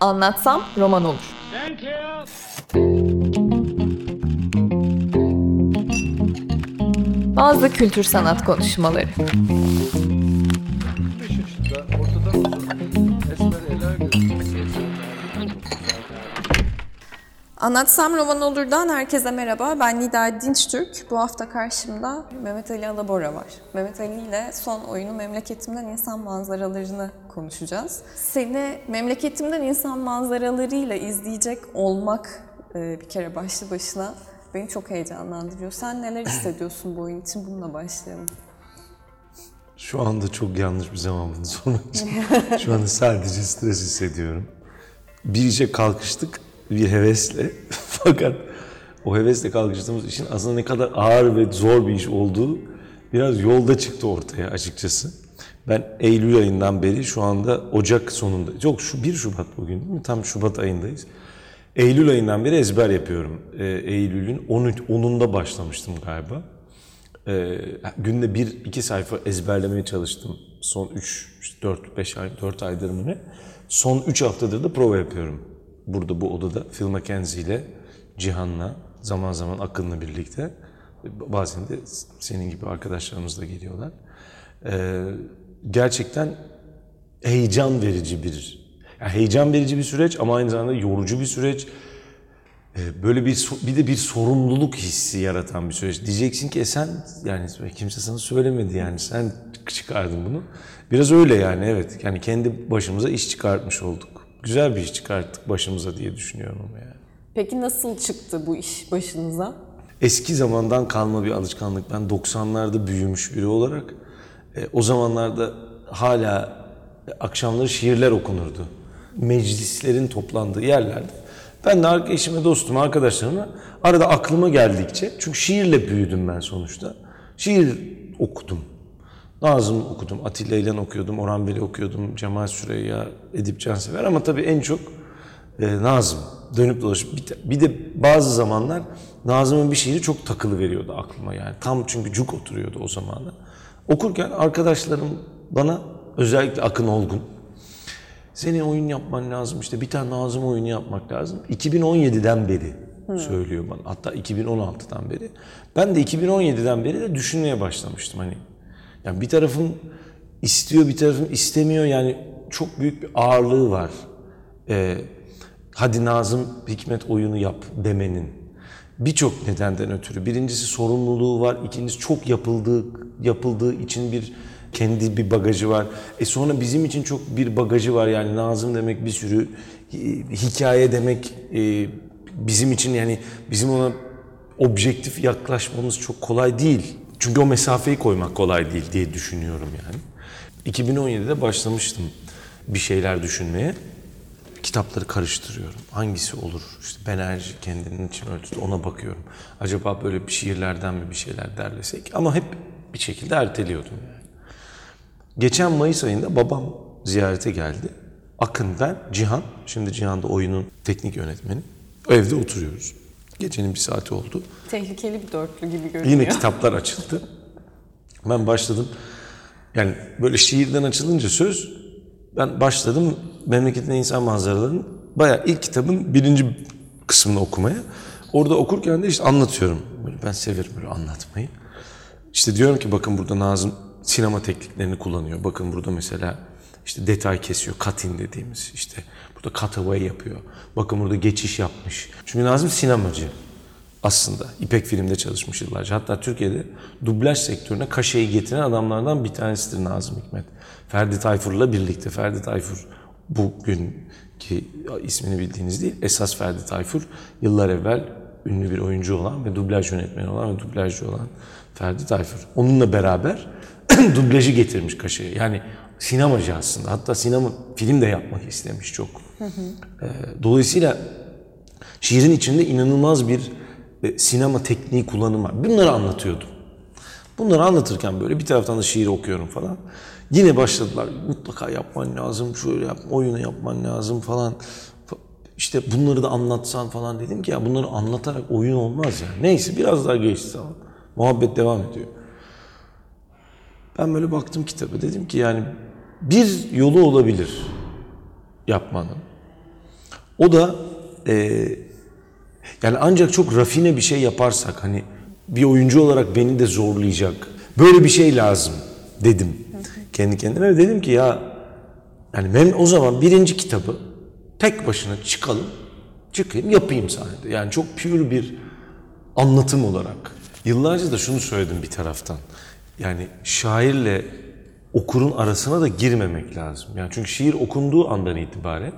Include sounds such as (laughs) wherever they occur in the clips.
Anlatsam roman olur. Bazı kültür sanat konuşmaları. Anlatsam roman olurdan herkese merhaba. Ben Nida Dinçtürk. Bu hafta karşımda Mehmet Ali Alabora var. Mehmet Ali ile son oyunu Memleketimden İnsan Manzaralarını konuşacağız. Seni Memleketimden İnsan Manzaralarıyla izleyecek olmak e, bir kere başlı başına beni çok heyecanlandırıyor. Sen neler (clears throat) hissediyorsun bu oyun için? Bununla başlayalım. Şu anda çok yanlış bir zaman bunu sormak için. Şu anda sadece stres hissediyorum. Bir işe kalkıştık bir hevesle. (laughs) Fakat o hevesle kalkıştığımız işin aslında ne kadar ağır ve zor bir iş olduğu biraz yolda çıktı ortaya açıkçası. Ben Eylül ayından beri şu anda Ocak sonunda, yok şu 1 Şubat bugün değil mi? Tam Şubat ayındayız. Eylül ayından beri ezber yapıyorum. Ee, Eylül'ün 10 10'unda başlamıştım galiba. Ee, günde bir iki sayfa ezberlemeye çalıştım. Son 3, 4, 5 ay, 4 aydır mı ne? Son 3 haftadır da prova yapıyorum. Burada bu odada Phil Mackenzie ile Cihan'la zaman zaman Akın'la birlikte. Bazen de senin gibi arkadaşlarımız da geliyorlar. Ee, gerçekten heyecan verici bir, yani heyecan verici bir süreç ama aynı zamanda yorucu bir süreç. Ee, Böyle bir bir de bir sorumluluk hissi yaratan bir süreç. Diyeceksin ki e sen yani kimse sana söylemedi yani sen çıkardın bunu. Biraz öyle yani evet. Yani kendi başımıza iş çıkartmış olduk. Güzel bir iş çıkarttık başımıza diye düşünüyorum ama yani. Peki nasıl çıktı bu iş başınıza? Eski zamandan kalma bir alışkanlık. Ben 90'larda büyümüş biri olarak e, o zamanlarda hala e, akşamları şiirler okunurdu. Meclislerin toplandığı yerlerde. Ben de eşime, dostuma, arkadaşlarıma arada aklıma geldikçe, çünkü şiirle büyüdüm ben sonuçta. Şiir okudum. Nazım okudum, Atilla İlhan okuyordum, Orhan Veli okuyordum, Cemal Süreyya, Edip Cansever ama tabii en çok e, Nazım. Dönüp dolaşıp bir, de- bir de bazı zamanlar Nazım'ın bir şiiri çok takılı veriyordu aklıma yani. Tam çünkü cuk oturuyordu o zamanlar. Okurken arkadaşlarım bana özellikle Akın Olgun senin oyun yapman lazım işte bir tane Nazım oyunu yapmak lazım. 2017'den beri söylüyor bana. Hatta 2016'dan beri. Ben de 2017'den beri de düşünmeye başlamıştım hani. Yani bir tarafım istiyor bir tarafım istemiyor yani çok büyük bir ağırlığı var. Ee, hadi Nazım Hikmet oyunu yap demenin. Birçok nedenden ötürü. Birincisi sorumluluğu var. ikincisi çok yapıldığı yapıldığı için bir kendi bir bagajı var. E sonra bizim için çok bir bagajı var. Yani Nazım demek bir sürü hikaye demek e, bizim için yani bizim ona objektif yaklaşmamız çok kolay değil. Çünkü o mesafeyi koymak kolay değil diye düşünüyorum yani. 2017'de başlamıştım bir şeyler düşünmeye. Kitapları karıştırıyorum. Hangisi olur? İşte Benerji kendinin için ölçüsü ona bakıyorum. Acaba böyle bir şiirlerden mi bir şeyler derlesek? Ama hep bir şekilde erteliyordum yani. Geçen Mayıs ayında babam ziyarete geldi. Akın ben, Cihan. Şimdi Cihan da oyunun teknik yönetmeni. Evde oturuyoruz. Gecenin bir saati oldu. Tehlikeli bir dörtlü gibi görünüyor. Yine kitaplar açıldı. Ben başladım. Yani böyle şiirden açılınca söz ben başladım memleketin insan manzaralarının bayağı ilk kitabın birinci kısmını okumaya. Orada okurken de işte anlatıyorum. Böyle ben severim böyle anlatmayı. İşte diyorum ki bakın burada Nazım sinema tekniklerini kullanıyor. Bakın burada mesela işte detay kesiyor. Cutting dediğimiz işte burada cutaway yapıyor. Bakın burada geçiş yapmış. Çünkü Nazım sinemacı aslında. İpek Film'de çalışmış yıllarca. Hatta Türkiye'de dublaj sektörüne kaşeyi getiren adamlardan bir tanesidir Nazım Hikmet. Ferdi Tayfur'la birlikte. Ferdi Tayfur bugünkü ismini bildiğiniz değil. Esas Ferdi Tayfur yıllar evvel ünlü bir oyuncu olan ve dublaj yönetmeni olan ve dublajcı olan Ferdi Tayfur. Onunla beraber (clears throat) dublajı getirmiş kaşeyi. Yani sinemacı aslında. Hatta sinema film de yapmak istemiş çok. Ee, dolayısıyla şiirin içinde inanılmaz bir e, sinema tekniği kullanımı var. Bunları anlatıyordum. Bunları anlatırken böyle bir taraftan da şiir okuyorum falan. Yine başladılar. Mutlaka yapman lazım, şöyle yap, oyunu yapman lazım falan. Fa- İşte bunları da anlatsan falan dedim ki ya bunları anlatarak oyun olmaz ya. Neyse biraz daha geçti zaman. Muhabbet devam ediyor. Ben böyle baktım kitaba dedim ki yani bir yolu olabilir yapmanın. O da e, yani ancak çok rafine bir şey yaparsak hani bir oyuncu olarak beni de zorlayacak. Böyle bir şey lazım dedim kendi kendime dedim ki ya yani ben o zaman birinci kitabı tek başına çıkalım, çıkayım yapayım sahnede. Yani çok pure bir anlatım olarak. Yıllarca da şunu söyledim bir taraftan. Yani şairle okurun arasına da girmemek lazım. Yani çünkü şiir okunduğu andan itibaren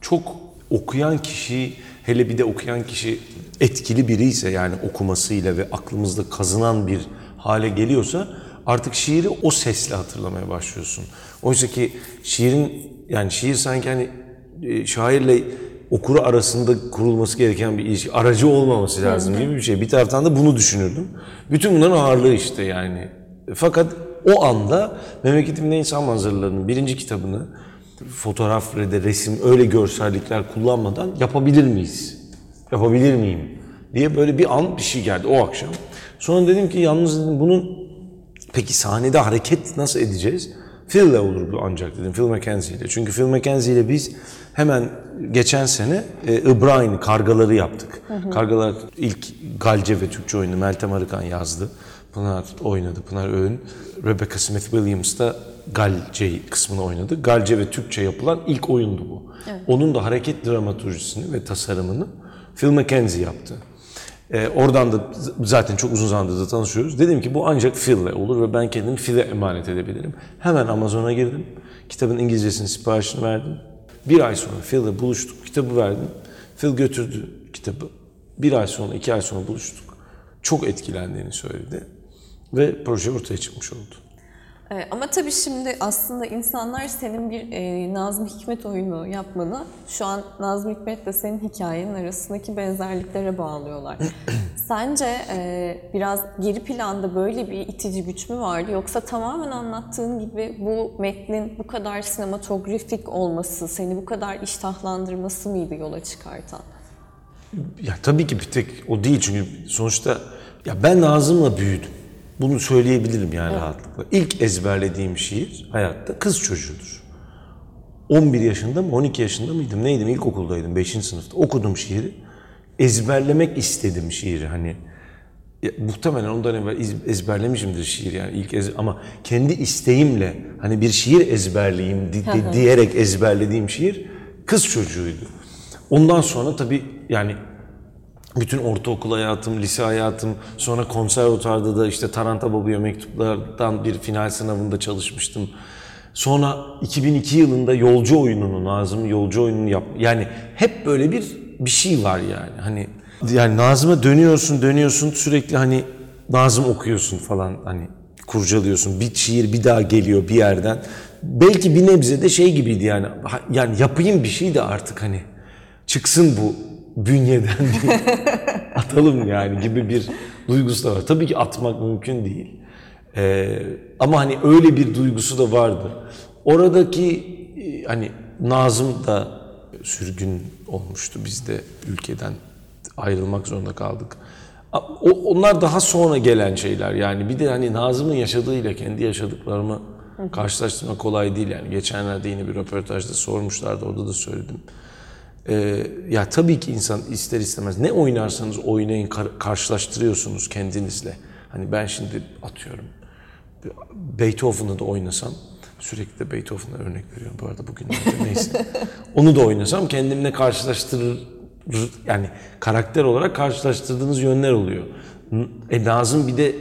çok okuyan kişi hele bir de okuyan kişi etkili biri ise yani okumasıyla ve aklımızda kazınan bir hale geliyorsa artık şiiri o sesle hatırlamaya başlıyorsun. Oysa ki şiirin yani şiir sanki hani e, şairle okuru arasında kurulması gereken bir ilişki. Aracı olmaması lazım gibi bir şey. Bir taraftan da bunu düşünürdüm. Bütün bunların ağırlığı işte yani. Fakat o anda Memleketimde İnsan Manzaraları'nın birinci kitabını fotoğraf ve de resim öyle görsellikler kullanmadan yapabilir miyiz? Yapabilir miyim? diye böyle bir an bir şey geldi o akşam. Sonra dedim ki yalnız dedim bunun peki sahnede hareket nasıl edeceğiz? Phil'le olur bu ancak dedim. Phil Mackenzie ile. Çünkü Phil Mackenzie ile biz hemen geçen sene e, Ibrahim'i, Kargaları yaptık. Kargalar ilk Galce ve Türkçe oyunu Meltem Arıkan yazdı. Pınar oynadı, Pınar Öğün. Rebecca Smith Williams da Galce kısmını oynadı. Galce ve Türkçe yapılan ilk oyundu bu. Onun da hareket dramaturjisini ve tasarımını Phil Mackenzie yaptı. Ee, oradan da zaten çok uzun zamandır da tanışıyoruz. Dedim ki bu ancak Phil'le olur ve ben kendimi Phil'e emanet edebilirim. Hemen Amazon'a girdim. Kitabın İngilizcesinin siparişini verdim. Bir ay sonra Phil'le buluştuk. Kitabı verdim. Phil götürdü kitabı. Bir ay sonra, iki ay sonra buluştuk. Çok etkilendiğini söyledi. Ve proje ortaya çıkmış oldu. Ee, ama tabii şimdi aslında insanlar senin bir e, Nazım Hikmet oyunu yapmanı şu an Nazım Hikmet'le senin hikayenin arasındaki benzerliklere bağlıyorlar. (clears throat) Sence e, biraz geri planda böyle bir itici güç mü vardı yoksa tamamen anlattığın gibi bu metnin bu kadar sinematografik olması, seni bu kadar iştahlandırması mıydı yola çıkartan? Ya tabii ki bir tek o değil çünkü sonuçta ya ben Nazım'la büyüdüm. Bunu söyleyebilirim yani rahatlıkla. İlk ezberlediğim şiir hayatta kız çocuğudur. 11 yaşında mı 12 yaşında mıydım neydim ilkokuldaydım 5. sınıfta okudum şiiri. Ezberlemek istedim şiiri hani. Ya, muhtemelen ondan evvel ezberlemişimdir şiir yani ilk ez- ama kendi isteğimle hani bir şiir ezberleyeyim di- di- diyerek ezberlediğim şiir kız çocuğuydu. Ondan sonra tabii yani bütün ortaokul hayatım, lise hayatım, sonra konservatuarda da işte Taranta Baba'ya mektuplardan bir final sınavında çalışmıştım. Sonra 2002 yılında yolcu oyununu, Nazım yolcu oyununu yap. Yani hep böyle bir bir şey var yani. Hani yani Nazım'a dönüyorsun, dönüyorsun sürekli hani Nazım okuyorsun falan hani kurcalıyorsun. Bir şiir bir daha geliyor bir yerden. Belki bir nebze de şey gibiydi yani. Yani yapayım bir şey de artık hani çıksın bu bünyeden diye (laughs) atalım yani gibi bir duygusu da var. Tabii ki atmak mümkün değil. Ee, ama hani öyle bir duygusu da vardı. Oradaki e, hani Nazım da sürgün olmuştu. Biz de ülkeden ayrılmak zorunda kaldık. O, onlar daha sonra gelen şeyler yani. Bir de hani Nazım'ın yaşadığıyla kendi yaşadıklarımı karşılaştırmak kolay değil yani. Geçenlerde yine bir röportajda sormuşlardı. Orada da söyledim. Ee, ya tabii ki insan ister istemez ne oynarsanız oynayın kar- karşılaştırıyorsunuz kendinizle. Hani ben şimdi atıyorum Beethoven'ı da oynasam sürekli de Beethoven'a örnek veriyorum bu arada bugünlerde neyse. (laughs) Onu da oynasam kendimle karşılaştırır yani karakter olarak karşılaştırdığınız yönler oluyor. E Nazım bir de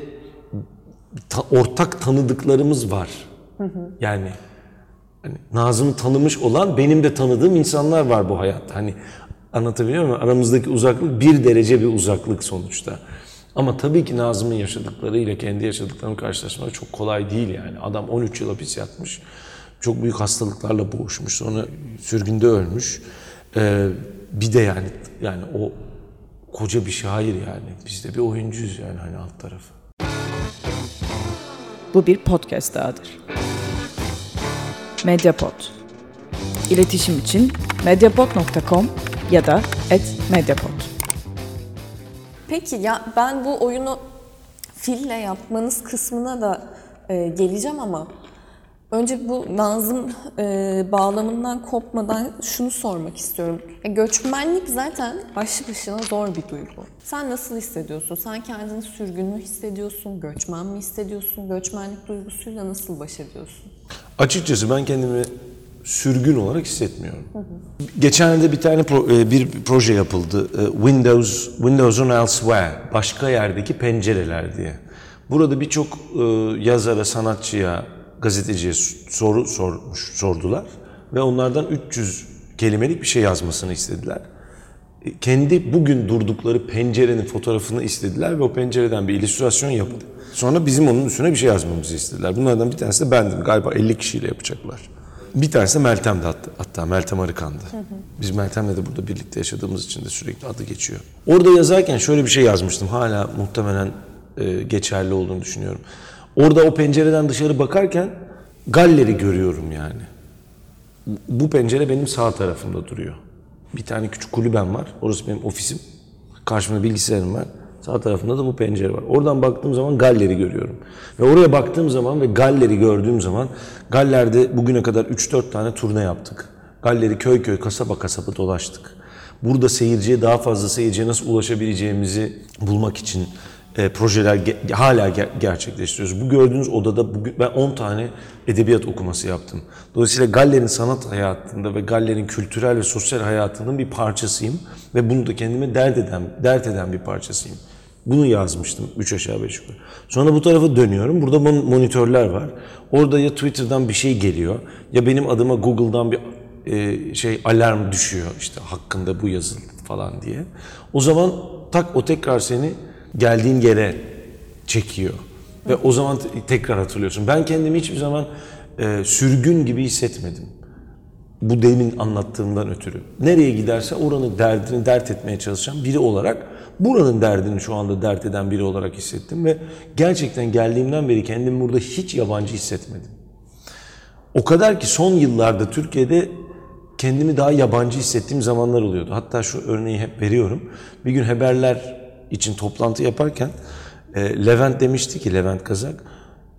ta- ortak tanıdıklarımız var. Yani Hani Nazım'ı tanımış olan benim de tanıdığım insanlar var bu hayatta. Hani anlatabiliyor muyum? Aramızdaki uzaklık bir derece bir uzaklık sonuçta. Ama tabii ki Nazım'ın yaşadıklarıyla kendi yaşadıklarını karşılaşmak çok kolay değil yani. Adam 13 yıl hapis yatmış. Çok büyük hastalıklarla boğuşmuş. Sonra sürgünde ölmüş. Ee, bir de yani yani o koca bir şair yani. Biz de bir oyuncuyuz yani hani alt tarafı. Bu bir podcast dahadır. Mediapod. İletişim için mediapod.com ya da @mediapod. Peki ya ben bu oyunu fille yapmanız kısmına da e, geleceğim ama Önce bu Nazım e, bağlamından kopmadan şunu sormak istiyorum. E, göçmenlik zaten başlı başına zor bir duygu. Sen nasıl hissediyorsun? Sen kendini sürgün mü hissediyorsun? Göçmen mi hissediyorsun? Göçmenlik duygusuyla nasıl baş ediyorsun? Açıkçası ben kendimi sürgün olarak hissetmiyorum. Geçenlerde bir tane pro- e, bir proje yapıldı. E, Windows Windows'un Elsewhere, başka yerdeki pencereler diye. Burada birçok e, yazara, sanatçıya, gazeteciye soru sormuş, sordular ve onlardan 300 kelimelik bir şey yazmasını istediler. E, Kendi bugün durdukları pencerenin fotoğrafını istediler ve o pencereden bir illüstrasyon yaptı. Sonra bizim onun üstüne bir şey yazmamızı istediler. Bunlardan bir tanesi de bendim. Galiba 50 kişiyle yapacaklar. Bir tanesi de Meltem'di hatta, hatta Meltem Arıkan'dı. Biz Meltem'le de burada birlikte yaşadığımız için de sürekli adı geçiyor. Orada yazarken şöyle bir şey yazmıştım. Hala muhtemelen e, geçerli olduğunu düşünüyorum. Orada o pencereden dışarı bakarken galleri görüyorum yani. Bu pencere benim sağ tarafımda duruyor. Bir tane küçük kulübem var. Orası benim ofisim. Karşımda bilgisayarım var. Sağ tarafında da bu pencere var. Oradan baktığım zaman galleri görüyorum. Ve oraya baktığım zaman ve galleri gördüğüm zaman Galler'de bugüne kadar 3-4 tane turne yaptık. Galleri köy köy, kasaba kasaba dolaştık. Burada seyirciye daha fazla seyirciye nasıl ulaşabileceğimizi bulmak için e, projeler ge- hala ge- gerçekleştiriyoruz. Bu gördüğünüz odada bugün ben 10 tane edebiyat okuması yaptım. Dolayısıyla Galler'in sanat hayatında ve Galler'in kültürel ve sosyal hayatının bir parçasıyım ve bunu da kendime dert eden dert eden bir parçasıyım. Bunu yazmıştım 3 aşağı 5 yukarı. Sonra bu tarafa dönüyorum. Burada mon- monitörler var. Orada ya Twitter'dan bir şey geliyor ya benim adıma Google'dan bir e, şey alarm düşüyor işte hakkında bu yazıldı falan diye. O zaman tak o tekrar seni geldiğin yere çekiyor. Ve o zaman te- tekrar hatırlıyorsun. Ben kendimi hiçbir zaman e, sürgün gibi hissetmedim. Bu demin anlattığımdan ötürü. Nereye giderse oranın derdini dert etmeye çalışan biri olarak buranın derdini şu anda dert eden biri olarak hissettim ve gerçekten geldiğimden beri kendimi burada hiç yabancı hissetmedim. O kadar ki son yıllarda Türkiye'de kendimi daha yabancı hissettiğim zamanlar oluyordu. Hatta şu örneği hep veriyorum. Bir gün haberler için toplantı yaparken e, Levent demişti ki Levent Kazak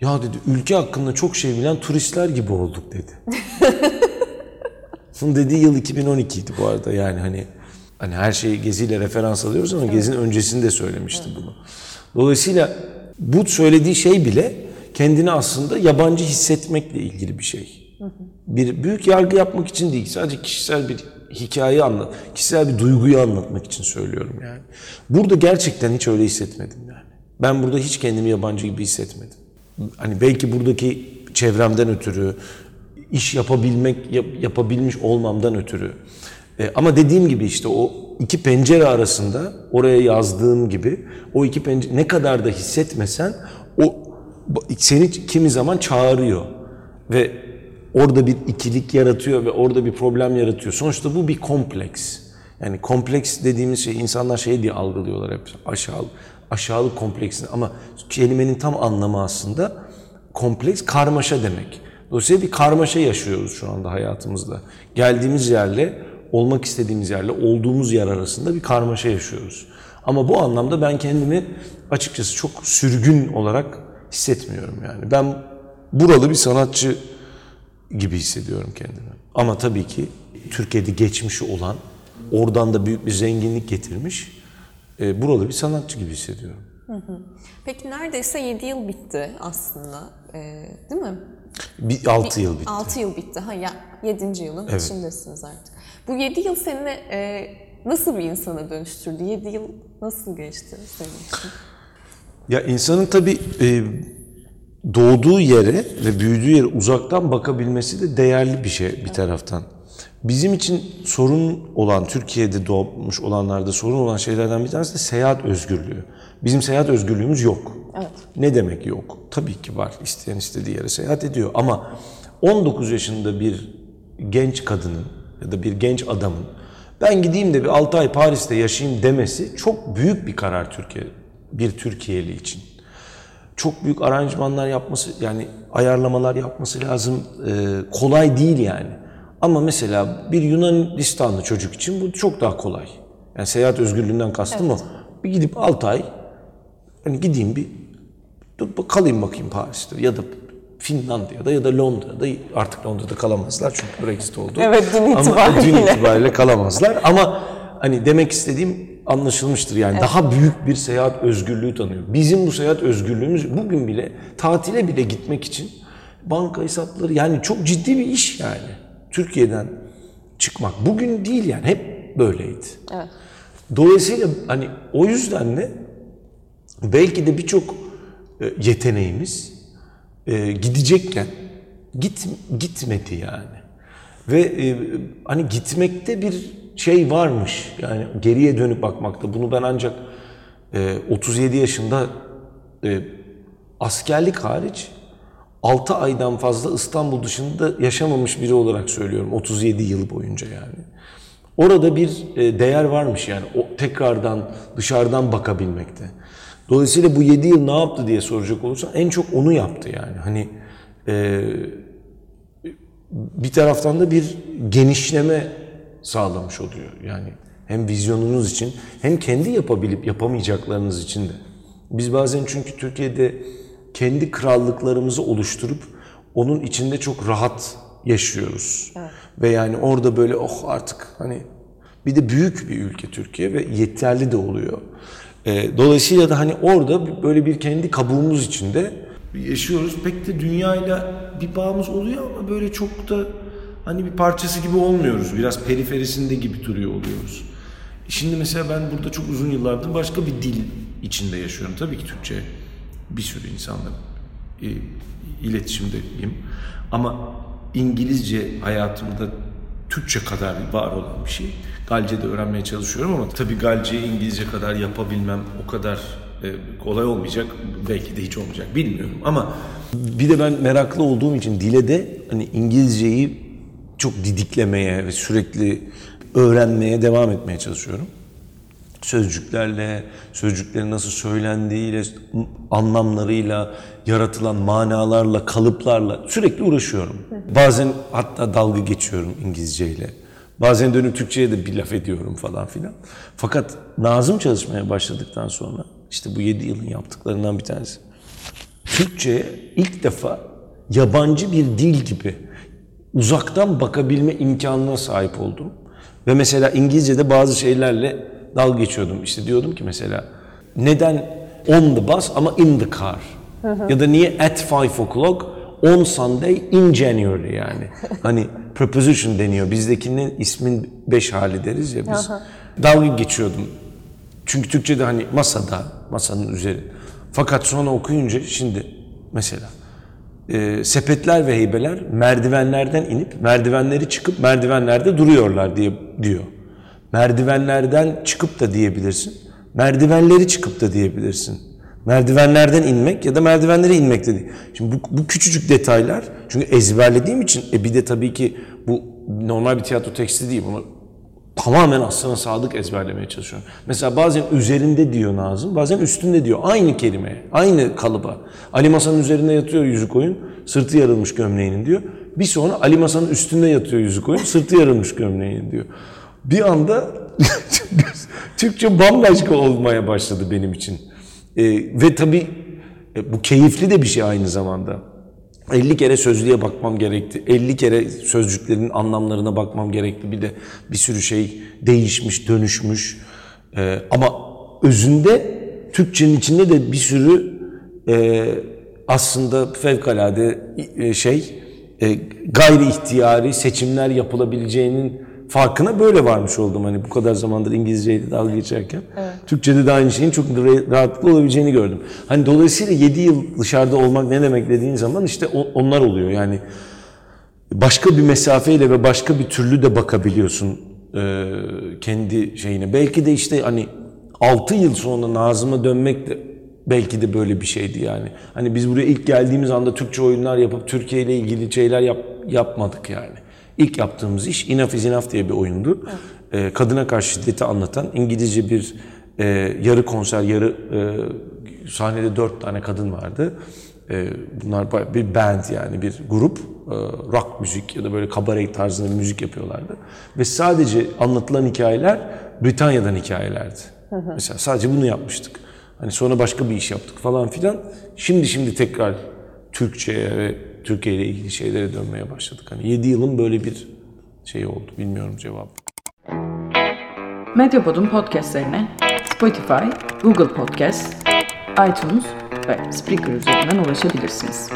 ya dedi ülke hakkında çok şey bilen turistler gibi olduk dedi. (laughs) Bunun dediği yıl 2012 idi bu arada yani hani hani her şeyi geziyle referans alıyoruz ama gezinin öncesinde söylemişti bunu. Dolayısıyla bu söylediği şey bile kendini aslında yabancı hissetmekle ilgili bir şey. Bir büyük yargı yapmak için değil, sadece kişisel bir hikayeyi anlat, kişisel bir duyguyu anlatmak için söylüyorum yani. Burada gerçekten hiç öyle hissetmedim yani. Ben burada hiç kendimi yabancı gibi hissetmedim. Hani belki buradaki çevremden ötürü, iş yapabilmek, yap- yapabilmiş olmamdan ötürü. E, ama dediğim gibi işte o iki pencere arasında oraya yazdığım gibi o iki pencere ne kadar da hissetmesen o seni kimi zaman çağırıyor ve orada bir ikilik yaratıyor ve orada bir problem yaratıyor. Sonuçta bu bir kompleks. Yani kompleks dediğimiz şey insanlar şey diye algılıyorlar hep aşağılık, aşağılık kompleksini ama kelimenin tam anlamı aslında kompleks karmaşa demek. Dolayısıyla bir karmaşa yaşıyoruz şu anda hayatımızda. Geldiğimiz yerle, olmak istediğimiz yerle, olduğumuz yer arasında bir karmaşa yaşıyoruz. Ama bu anlamda ben kendimi açıkçası çok sürgün olarak hissetmiyorum yani. Ben buralı bir sanatçı gibi hissediyorum kendimi. Ama tabii ki Türkiye'de geçmişi olan, oradan da büyük bir zenginlik getirmiş, e, buralı bir sanatçı gibi hissediyorum. Peki neredeyse 7 yıl bitti aslında. Ee, değil mi? Bir 6 yıl bitti. 6 yıl bitti. Ha ya 7. yılın Evet. içindesiniz artık. Bu 7 yıl seni e, nasıl bir insana dönüştürdü? 7 yıl nasıl geçti senin için? Ya insanın tabii e, doğduğu yere ve büyüdüğü yere uzaktan bakabilmesi de değerli bir şey bir taraftan. Bizim için sorun olan, Türkiye'de doğmuş olanlarda sorun olan şeylerden bir tanesi de seyahat özgürlüğü. Bizim seyahat özgürlüğümüz yok. Evet. Ne demek yok? Tabii ki var. İsteyen istediği yere seyahat ediyor. Ama 19 yaşında bir genç kadının ya da bir genç adamın ben gideyim de bir 6 ay Paris'te yaşayayım demesi çok büyük bir karar Türkiye bir Türkiye'li için. Çok büyük aranjmanlar yapması yani ayarlamalar yapması lazım. Ee, kolay değil yani. Ama mesela bir Yunanistanlı çocuk için bu çok daha kolay. Yani seyahat özgürlüğünden kastım o. Bir gidip 6 ay hani gideyim bir kalayım bakayım Paris'te ya da Finlandiya'da ya da Londra'da artık Londra'da kalamazlar çünkü Brexit oldu. Evet, dün Ama itibariyle. dün itibariyle kalamazlar. Ama hani demek istediğim anlaşılmıştır yani daha büyük bir seyahat özgürlüğü tanıyor. Bizim bu seyahat özgürlüğümüz bugün bile tatile bile gitmek için banka hesapları yani çok ciddi bir iş yani. Türkiye'den çıkmak bugün değil yani hep böyleydi. Evet. Dolayısıyla hani o yüzden de belki de birçok e, yeteneğimiz e, gidecekken git gitmedi yani. Ve e, hani gitmekte bir şey varmış. Yani geriye dönüp bakmakta. Bunu ben ancak e, 37 yaşında e, askerlik hariç 6 aydan fazla İstanbul dışında yaşamamış biri olarak söylüyorum 37 yıl boyunca yani. Orada bir e, değer varmış yani o tekrardan dışarıdan bakabilmekte. Dolayısıyla bu 7 yıl ne yaptı diye soracak olursan en çok onu yaptı yani. Hani e, bir taraftan da bir genişleme sağlamış oluyor. Yani hem vizyonunuz için hem kendi yapabilip yapamayacaklarınız için de. Biz bazen çünkü Türkiye'de kendi krallıklarımızı oluşturup onun içinde çok rahat yaşıyoruz. Ve yani orada böyle oh artık hani bir de büyük bir ülke Türkiye ve yeterli de oluyor. Dolayısıyla da hani orada böyle bir kendi kabuğumuz içinde yaşıyoruz. Pek de dünyayla bir bağımız oluyor ama böyle çok da hani bir parçası gibi olmuyoruz. Biraz periferisinde gibi duruyor oluyoruz. Şimdi mesela ben burada çok uzun yıllardır başka bir dil içinde yaşıyorum. Tabii ki Türkçe bir sürü insanla e, iletişimdeyim. Ama İngilizce hayatımda Türkçe kadar var olan bir şey. Galce'de öğrenmeye çalışıyorum ama tabii Galce'yi İngilizce kadar yapabilmem o kadar e, kolay olmayacak. Belki de hiç olmayacak bilmiyorum ama bir de ben meraklı olduğum için dile de hani İngilizceyi çok didiklemeye ve sürekli öğrenmeye devam etmeye çalışıyorum sözcüklerle, sözcüklerin nasıl söylendiğiyle, anlamlarıyla, yaratılan manalarla, kalıplarla sürekli uğraşıyorum. Bazen hatta dalga geçiyorum İngilizceyle. Bazen dönüp Türkçe'ye de bir laf ediyorum falan filan. Fakat Nazım çalışmaya başladıktan sonra işte bu 7 yılın yaptıklarından bir tanesi. Türkçe'ye ilk defa yabancı bir dil gibi uzaktan bakabilme imkanına sahip oldum. Ve mesela İngilizce'de bazı şeylerle dalga geçiyordum. İşte diyordum ki mesela neden on the bus ama in the car? Ya da niye at five o'clock on Sunday in January yani. (laughs) Hani preposition deniyor. Bizdekinin ismin beş hali deriz ya biz. dalga geçiyordum. Çünkü Türkçe'de hani masada, masanın üzeri. Fakat sonra okuyunca şimdi mesela e, sepetler ve heybeler merdivenlerden inip merdivenleri çıkıp merdivenlerde duruyorlar diye diyor. Merdivenlerden çıkıp da diyebilirsin. Merdivenleri çıkıp da diyebilirsin. Merdivenlerden inmek ya da merdivenlere inmek de değil. Şimdi bu, bu küçücük detaylar çünkü ezberlediğim için e bir de tabii ki bu normal bir tiyatro teksti değil. Bunu tamamen aslına sadık ezberlemeye çalışıyorum. Mesela bazen üzerinde diyor Nazım, bazen üstünde diyor. Aynı kelimeye, aynı kalıba. Ali Masanın üzerinde yatıyor yüzük oyun, sırtı yarılmış gömleğinin diyor. Bir sonra Ali Masanın üstünde yatıyor yüzük oyun, sırtı yarılmış gömleğinin diyor. Bir anda (laughs) Türkçe bambaşka olmaya başladı benim için. Ee, ve tabii e, bu keyifli de bir şey aynı zamanda. 50 kere sözlüğe bakmam gerekti. 50 kere sözcüklerin anlamlarına bakmam gerekti. Bir de bir sürü şey değişmiş, dönüşmüş. Ee, ama özünde Türkçenin içinde de bir sürü e, aslında fevkalade e, şey e, gayri ihtiyari seçimler yapılabileceğinin farkına böyle varmış oldum. Hani bu kadar zamandır İngilizceyle dalga geçerken. Türkçe'de de aynı şeyin çok rahatlıkla olabileceğini gördüm. Hani dolayısıyla 7 yıl dışarıda olmak ne demek dediğin zaman işte onlar oluyor. Yani başka bir mesafeyle ve başka bir türlü de bakabiliyorsun e, kendi şeyine. Belki de işte hani 6 yıl sonra Nazım'a dönmek de belki de böyle bir şeydi yani. Hani biz buraya ilk geldiğimiz anda Türkçe oyunlar yapıp Türkiye ile ilgili şeyler yap, yapmadık yani. İlk yaptığımız iş Enough is Enough diye bir oyundu. Evet. Ee, kadına karşı şiddeti anlatan İngilizce bir e, yarı konser, yarı e, sahnede dört tane kadın vardı. E, bunlar bir band yani bir grup. E, rock müzik ya da böyle kabarey tarzında bir müzik yapıyorlardı. Ve sadece anlatılan hikayeler Britanya'dan hikayelerdi. Hı hı. Mesela sadece bunu yapmıştık. Hani sonra başka bir iş yaptık falan filan. Şimdi şimdi tekrar Türkçe'ye ve Türkiye ile ilgili şeylere dönmeye başladık. Hani 7 yılın böyle bir şey oldu. Bilmiyorum cevap. Medyapod'un podcastlerine Spotify, Google Podcast, iTunes ve Spreaker üzerinden ulaşabilirsiniz.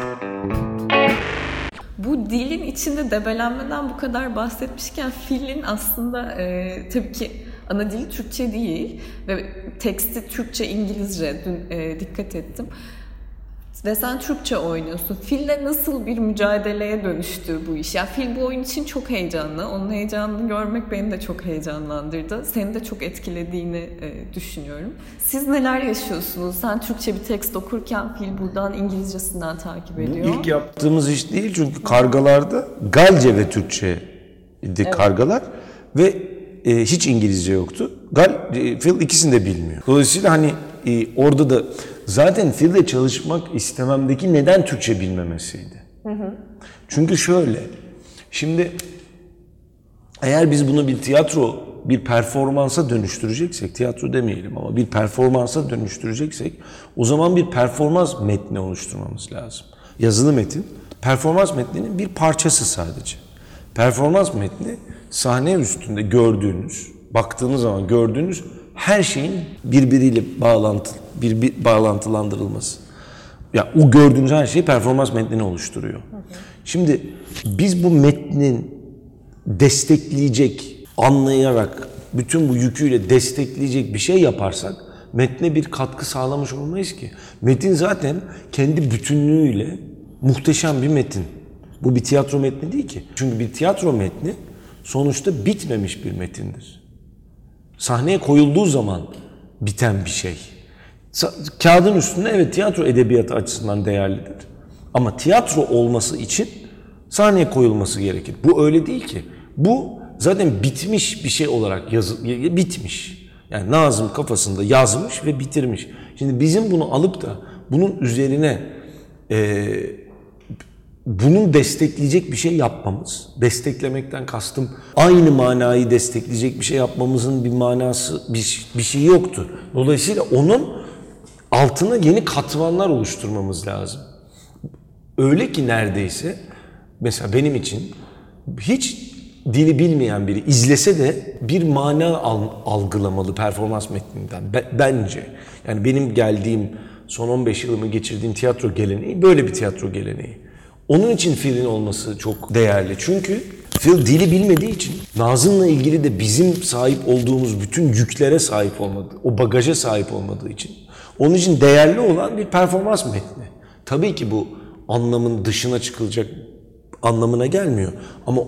Bu dilin içinde debelenmeden bu kadar bahsetmişken filin aslında e, tabii ki ana dili Türkçe değil ve teksti Türkçe, İngilizce dün e, dikkat ettim. Ve sen Türkçe oynuyorsun. Fil'le nasıl bir mücadeleye dönüştü bu iş? Ya Fil bu oyun için çok heyecanlı. Onun heyecanını görmek beni de çok heyecanlandırdı. Seni de çok etkilediğini e, düşünüyorum. Siz neler yaşıyorsunuz? Sen Türkçe bir tekst okurken Fil buradan İngilizcesinden takip Bu ediyor. ilk yaptığımız iş değil çünkü kargalarda Galce ve Türkçe idi kargalar ve e, hiç İngilizce yoktu. Gal, e, Phil ikisini de bilmiyor. Dolayısıyla hani e, orada da zaten Phil'le çalışmak istememdeki neden Türkçe bilmemesiydi. Çünkü şöyle, şimdi eğer biz bunu bir tiyatro, bir performansa dönüştüreceksek, tiyatro demeyelim ama bir performansa dönüştüreceksek o zaman bir performans metni oluşturmamız lazım. Yazılı metin, performans metninin bir parçası sadece. Performans metni sahne üstünde gördüğünüz, baktığınız zaman gördüğünüz her şeyin birbiriyle bağlantı, bir, bir bağlantılandırılması. Ya o gördüğünüz her şey performans metnini oluşturuyor. Şimdi biz bu metnin destekleyecek, anlayarak, bütün bu yüküyle destekleyecek bir şey yaparsak metne bir katkı sağlamış olmayız ki. Metin zaten kendi bütünlüğüyle muhteşem bir metin. Bu bir tiyatro metni değil ki. Çünkü bir tiyatro metni sonuçta bitmemiş bir metindir. Sahneye koyulduğu zaman biten bir şey. Kağıdın üstünde evet tiyatro edebiyatı açısından değerlidir. Ama tiyatro olması için sahneye koyulması gerekir. Bu öyle değil ki. Bu zaten bitmiş bir şey olarak yazı bitmiş. Yani Nazım kafasında yazmış ve bitirmiş. Şimdi bizim bunu alıp da bunun üzerine eee bunu destekleyecek bir şey yapmamız, desteklemekten kastım aynı manayı destekleyecek bir şey yapmamızın bir manası, bir, bir şey yoktu. Dolayısıyla onun altına yeni katmanlar oluşturmamız lazım. Öyle ki neredeyse, mesela benim için hiç dili bilmeyen biri izlese de bir mana al- algılamalı performans metninden Be- bence. Yani benim geldiğim son 15 yılımı geçirdiğim tiyatro geleneği böyle bir tiyatro geleneği. Onun için Phil'in olması çok değerli. Çünkü Phil dili bilmediği için Nazım'la ilgili de bizim sahip olduğumuz bütün yüklere sahip olmadığı, o bagaja sahip olmadığı için onun için değerli olan bir performans metni. Tabii ki bu anlamın dışına çıkılacak anlamına gelmiyor. Ama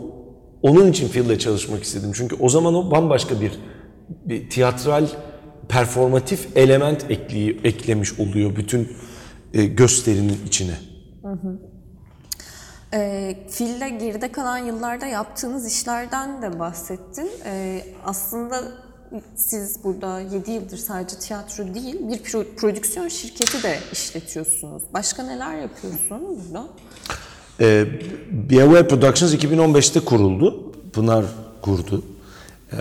onun için Phil'le çalışmak istedim. Çünkü o zaman o bambaşka bir, bir tiyatral performatif element ekleyi, eklemiş oluyor bütün e, gösterinin içine. E, Fil'de geride kalan yıllarda yaptığınız işlerden de bahsettin. E, aslında siz burada 7 yıldır sadece tiyatro değil, bir pro- prodüksiyon şirketi de işletiyorsunuz. Başka neler yapıyorsun burada? Ee, Beware Productions 2015'te kuruldu. Pınar kurdu. Ee,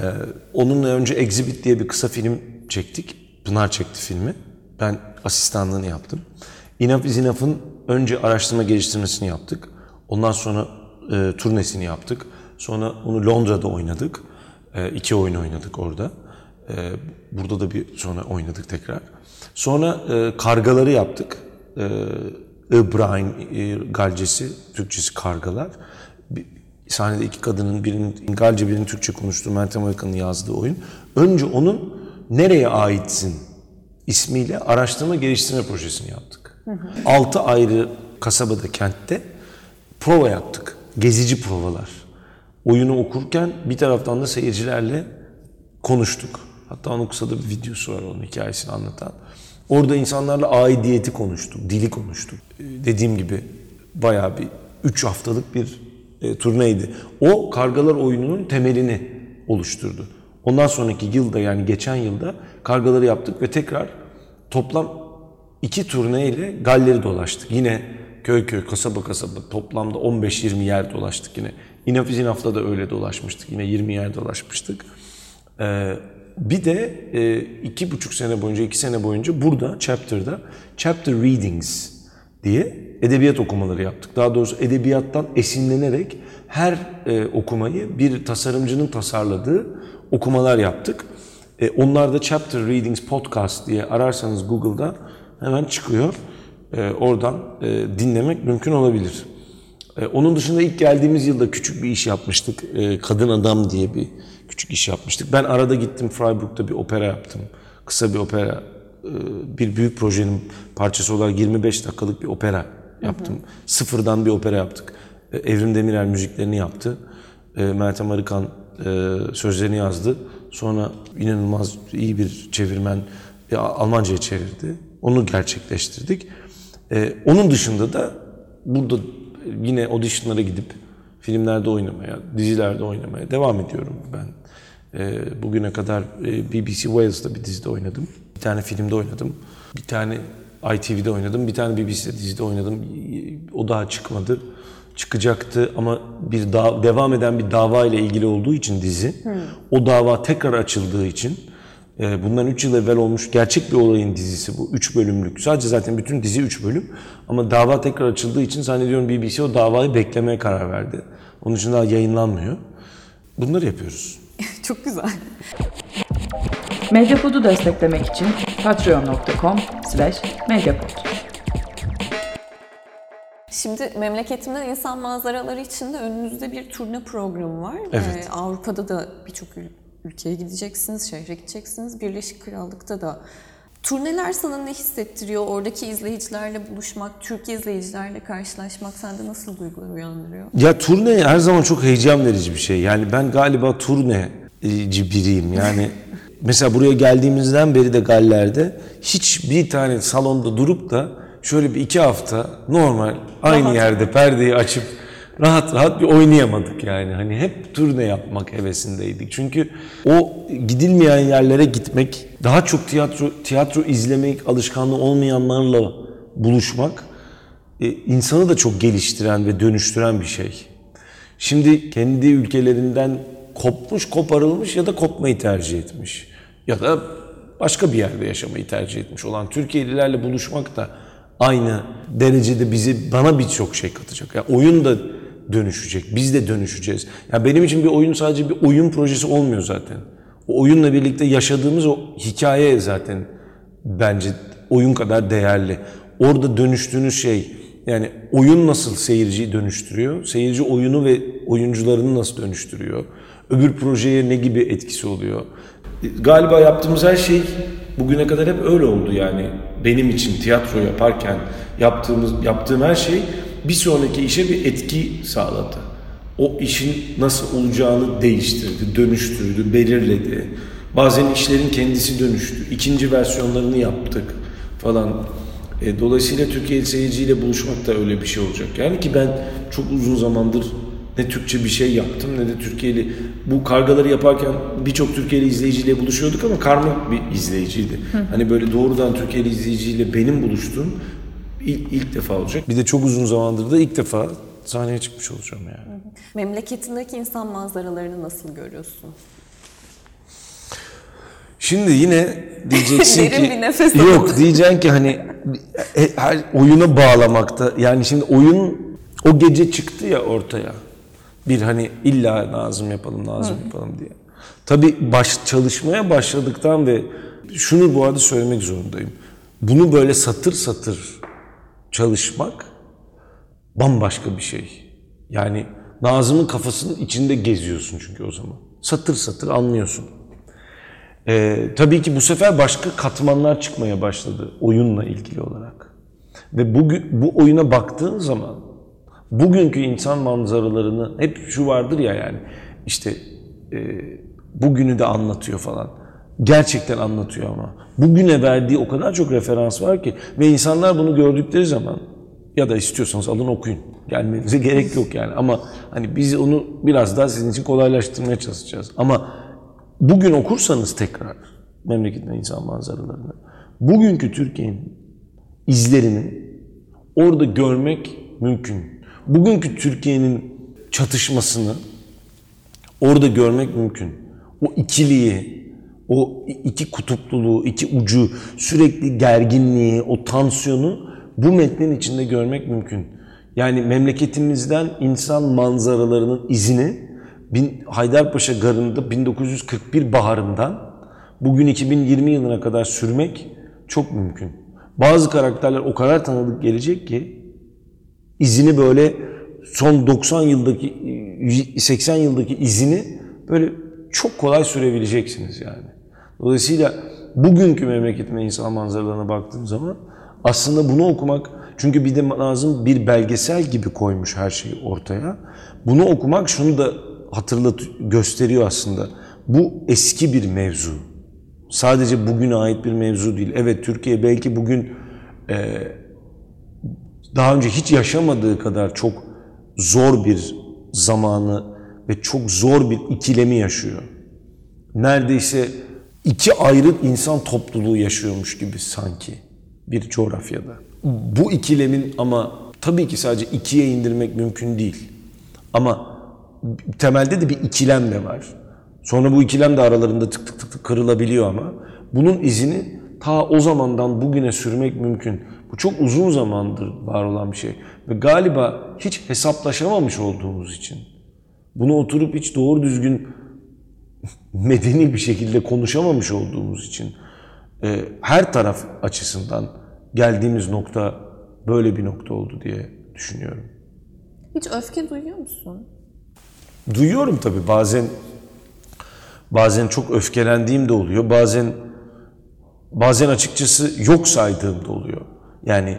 onunla önce Exhibit diye bir kısa film çektik. Pınar çekti filmi. Ben asistanlığını yaptım. Enough is Enough'ın önce araştırma geliştirmesini yaptık. Ondan sonra e, turnesini yaptık. Sonra onu Londra'da oynadık. E, iki oyun oynadık orada. E, burada da bir sonra oynadık tekrar. Sonra e, Kargaları yaptık. E, Ibrahim e, Galcesi, Türkçesi Kargalar. Bir, sahnede iki kadının birinin Galce birinin Türkçe konuştuğu Meltem Aykan'ın yazdığı oyun. Önce onun Nereye Aitsin ismiyle araştırma geliştirme projesini yaptık. Altı ayrı kasabada, kentte prova yaptık. Gezici provalar. Oyunu okurken bir taraftan da seyircilerle konuştuk. Hatta onun kısa da bir videosu var onun hikayesini anlatan. Orada insanlarla aidiyeti konuştuk, dili konuştuk. Ee, Dediğim gibi bayağı bir 3 haftalık bir e, turneydi. O Kargalar oyununun temelini oluşturdu. Ondan sonraki yılda yani geçen yılda Kargaları yaptık ve tekrar toplam iki turneyle Galler'i dolaştık. Yine köy köy, kasaba kasaba toplamda 15-20 yer dolaştık yine. İnaf İzinaf'ta da öyle dolaşmıştık. Yine 20 yer dolaşmıştık. Ee, bir de e, iki buçuk sene boyunca, iki sene boyunca burada, chapter'da, chapter readings diye edebiyat okumaları yaptık. Daha doğrusu edebiyattan esinlenerek her e, okumayı bir tasarımcının tasarladığı okumalar yaptık. E, onlar da Chapter Readings Podcast diye ararsanız Google'da hemen çıkıyor. E, oradan e, dinlemek mümkün olabilir. E, onun dışında ilk geldiğimiz yılda küçük bir iş yapmıştık. E, Kadın Adam diye bir küçük iş yapmıştık. Ben arada gittim Freiburg'da bir opera yaptım. Kısa bir opera. E, bir büyük projenin parçası olarak 25 dakikalık bir opera yaptım. Sıfırdan bir opera yaptık. E, Evrim Demirel müziklerini yaptı. E, Meltem Arıkan e, sözlerini yazdı. Sonra inanılmaz iyi bir çevirmen e, Almanca'ya çevirdi. Onu gerçekleştirdik. E, onun dışında da burada yine auditionlara gidip filmlerde oynamaya, dizilerde oynamaya devam ediyorum ben. E, bugüne kadar e, BBC Wales'ta bir dizide oynadım. Bir tane filmde oynadım. Bir tane ITV'de oynadım. Bir tane BBC'de dizide oynadım. O daha çıkmadı. Çıkacaktı ama bir da- devam eden bir dava ile ilgili olduğu için dizi. O dava tekrar açıldığı için bundan 3 yıl evvel olmuş gerçek bir olayın dizisi bu. 3 bölümlük. Sadece zaten bütün dizi 3 bölüm. Ama dava tekrar açıldığı için zannediyorum BBC o davayı beklemeye karar verdi. Onun için daha yayınlanmıyor. Bunları yapıyoruz. (laughs) Çok güzel. Medyapod'u desteklemek için patreon.com slash medyapod. Şimdi memleketimden insan manzaraları için de önünüzde bir turne programı var. Evet. Ee, Avrupa'da da birçok ülkeye gideceksiniz, şehre gideceksiniz. Birleşik Krallık'ta da. Turneler sana ne hissettiriyor? Oradaki izleyicilerle buluşmak, Türk izleyicilerle karşılaşmak sende nasıl duygular uyandırıyor? Ya turne her zaman çok heyecan verici bir şey. Yani ben galiba turneci biriyim. Yani (laughs) mesela buraya geldiğimizden beri de Galler'de hiç bir tane salonda durup da şöyle bir iki hafta normal aynı Rahat. yerde perdeyi açıp rahat rahat bir oynayamadık yani. Hani hep turne yapmak hevesindeydik. Çünkü o gidilmeyen yerlere gitmek, daha çok tiyatro tiyatro izlemek alışkanlığı olmayanlarla buluşmak e, insanı da çok geliştiren ve dönüştüren bir şey. Şimdi kendi ülkelerinden kopmuş, koparılmış ya da kopmayı tercih etmiş. Ya da başka bir yerde yaşamayı tercih etmiş olan Türkiye'lilerle buluşmak da aynı derecede bizi bana birçok şey katacak. Yani oyun da dönüşecek, biz de dönüşeceğiz. Ya benim için bir oyun sadece bir oyun projesi olmuyor zaten. O oyunla birlikte yaşadığımız o hikaye zaten bence oyun kadar değerli. Orada dönüştüğünüz şey yani oyun nasıl seyirciyi dönüştürüyor? Seyirci oyunu ve oyuncularını nasıl dönüştürüyor? Öbür projeye ne gibi etkisi oluyor? Galiba yaptığımız her şey bugüne kadar hep öyle oldu yani. Benim için tiyatro yaparken yaptığımız yaptığım her şey bir sonraki işe bir etki sağladı. O işin nasıl olacağını değiştirdi, dönüştürdü, belirledi. Bazen işlerin kendisi dönüştü. İkinci versiyonlarını yaptık falan. E, dolayısıyla Türkiye seyirciyle buluşmak da öyle bir şey olacak. Yani ki ben çok uzun zamandır ne Türkçe bir şey yaptım ne de Türkiye'li. Bu kargaları yaparken birçok Türkiye'li izleyiciyle buluşuyorduk ama karma bir izleyiciydi. Hani böyle doğrudan Türkiye'li izleyiciyle benim buluştuğum ilk, ilk defa olacak. Bir de çok uzun zamandır da ilk defa sahneye çıkmış olacağım yani. Memleketindeki insan manzaralarını nasıl görüyorsun? Şimdi yine diyeceksin (laughs) ki bir nefes yok diyeceksin ki hani e, her oyuna bağlamakta yani şimdi oyun o gece çıktı ya ortaya. Bir hani illa lazım yapalım lazım yapalım diye. Tabii baş çalışmaya başladıktan ve şunu bu arada söylemek zorundayım. Bunu böyle satır satır çalışmak bambaşka bir şey. Yani Nazım'ın kafasının içinde geziyorsun çünkü o zaman. Satır satır anlıyorsun. Ee, tabii ki bu sefer başka katmanlar çıkmaya başladı oyunla ilgili olarak. Ve bugün bu oyuna baktığın zaman bugünkü insan manzaralarını hep şu vardır ya yani işte e, bugünü de anlatıyor falan. Gerçekten anlatıyor ama. Bugüne verdiği o kadar çok referans var ki ve insanlar bunu gördükleri zaman ya da istiyorsanız alın okuyun. Gelmenize (laughs) gerek yok yani ama hani biz onu biraz daha sizin için kolaylaştırmaya çalışacağız. Ama bugün okursanız tekrar memleketin insan manzaralarını, bugünkü Türkiye'nin izlerini orada görmek mümkün. Bugünkü Türkiye'nin çatışmasını orada görmek mümkün. O ikiliği, o iki kutupluluğu, iki ucu, sürekli gerginliği, o tansiyonu bu metnin içinde görmek mümkün. Yani memleketimizden insan manzaralarının izini bin, Haydarpaşa Garı'nda 1941 baharından bugün 2020 yılına kadar sürmek çok mümkün. Bazı karakterler o kadar tanıdık gelecek ki izini böyle son 90 yıldaki 80 yıldaki izini böyle çok kolay sürebileceksiniz yani. Dolayısıyla bugünkü memleketime insan manzaralarına baktığım zaman aslında bunu okumak çünkü bir de lazım bir belgesel gibi koymuş her şeyi ortaya. Bunu okumak şunu da hatırlat gösteriyor aslında. Bu eski bir mevzu. Sadece bugüne ait bir mevzu değil. Evet Türkiye belki bugün e, daha önce hiç yaşamadığı kadar çok zor bir zamanı ve çok zor bir ikilemi yaşıyor. Neredeyse iki ayrı insan topluluğu yaşıyormuş gibi sanki bir coğrafyada. Bu ikilemin ama tabii ki sadece ikiye indirmek mümkün değil. Ama temelde de bir ikilem de var. Sonra bu ikilem de aralarında tık tık tık, tık kırılabiliyor ama bunun izini ta o zamandan bugüne sürmek mümkün. Bu çok uzun zamandır var olan bir şey. Ve galiba hiç hesaplaşamamış olduğumuz için, bunu oturup hiç doğru düzgün medeni bir şekilde konuşamamış olduğumuz için e, her taraf açısından geldiğimiz nokta böyle bir nokta oldu diye düşünüyorum. Hiç öfke duyuyor musun? Duyuyorum tabii bazen bazen çok öfkelendiğim de oluyor. Bazen bazen açıkçası yok saydığım da oluyor. Yani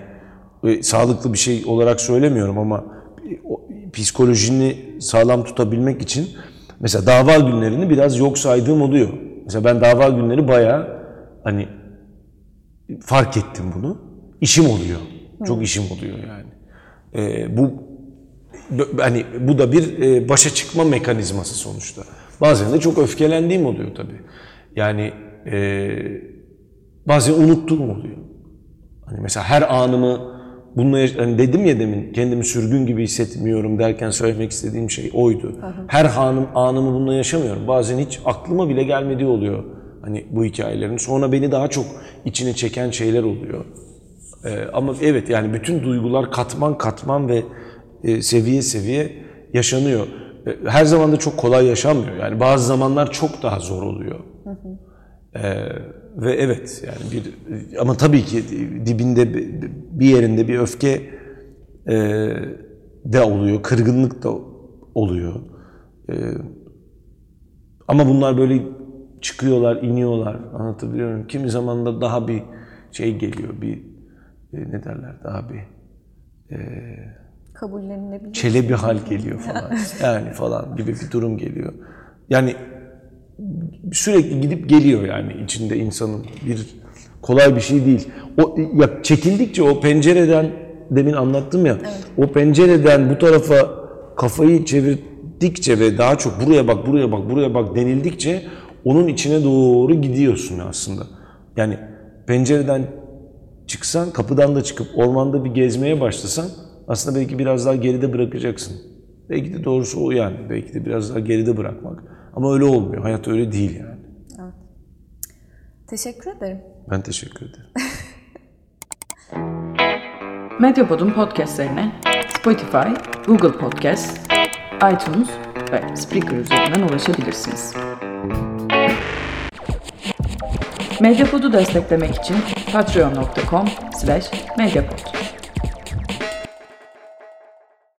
e, sağlıklı bir şey olarak söylemiyorum ama e, o, psikolojini sağlam tutabilmek için mesela dava günlerini biraz yok saydığım oluyor. Mesela ben dava günleri bayağı hani fark ettim bunu. İşim oluyor. Çok işim oluyor yani. E, bu hani bu da bir e, başa çıkma mekanizması sonuçta. Bazen de çok öfkelendiğim oluyor tabii. Yani e, bazen unuttuğum oluyor. Hani mesela her anımı bununla hani dedim ya demin kendimi sürgün gibi hissetmiyorum derken söylemek istediğim şey oydu. Her anım anımı bununla yaşamıyorum. Bazen hiç aklıma bile gelmediği oluyor. Hani bu hikayelerin. Sonra beni daha çok içine çeken şeyler oluyor. Ee, ama evet yani bütün duygular katman katman ve e, seviye seviye yaşanıyor. E, her zaman da çok kolay yaşanmıyor. Yani bazı zamanlar çok daha zor oluyor. Ee, ve evet yani bir ama tabii ki dibinde bir- yerinde bir öfke e, de oluyor, kırgınlık da oluyor. E, ama bunlar böyle çıkıyorlar, iniyorlar. Anlatabiliyor muyum? Kimi zaman da daha bir şey geliyor, bir e, ne derler, daha bir Kabullenilebilir. çelebi hal geliyor falan. (laughs) Yani falan gibi bir durum geliyor. Yani sürekli gidip geliyor yani içinde insanın bir kolay bir şey değil. O ya çekildikçe o pencereden demin anlattım ya. O pencereden bu tarafa kafayı çevirdikçe ve daha çok buraya bak, buraya bak, buraya bak denildikçe onun içine doğru gidiyorsun aslında. Yani pencereden çıksan, kapıdan da çıkıp ormanda bir gezmeye başlasan aslında belki biraz daha geride bırakacaksın. Belki de doğrusu o yani. Belki de biraz daha geride bırakmak. Ama öyle olmuyor. Hayat öyle değil yani. Teşekkür ederim. Ben teşekkür ederim. (laughs) Medyapod'un podcastlerine Spotify, Google Podcast, iTunes ve Spreaker üzerinden ulaşabilirsiniz. Medyapod'u desteklemek için patreon.com slash medyapod.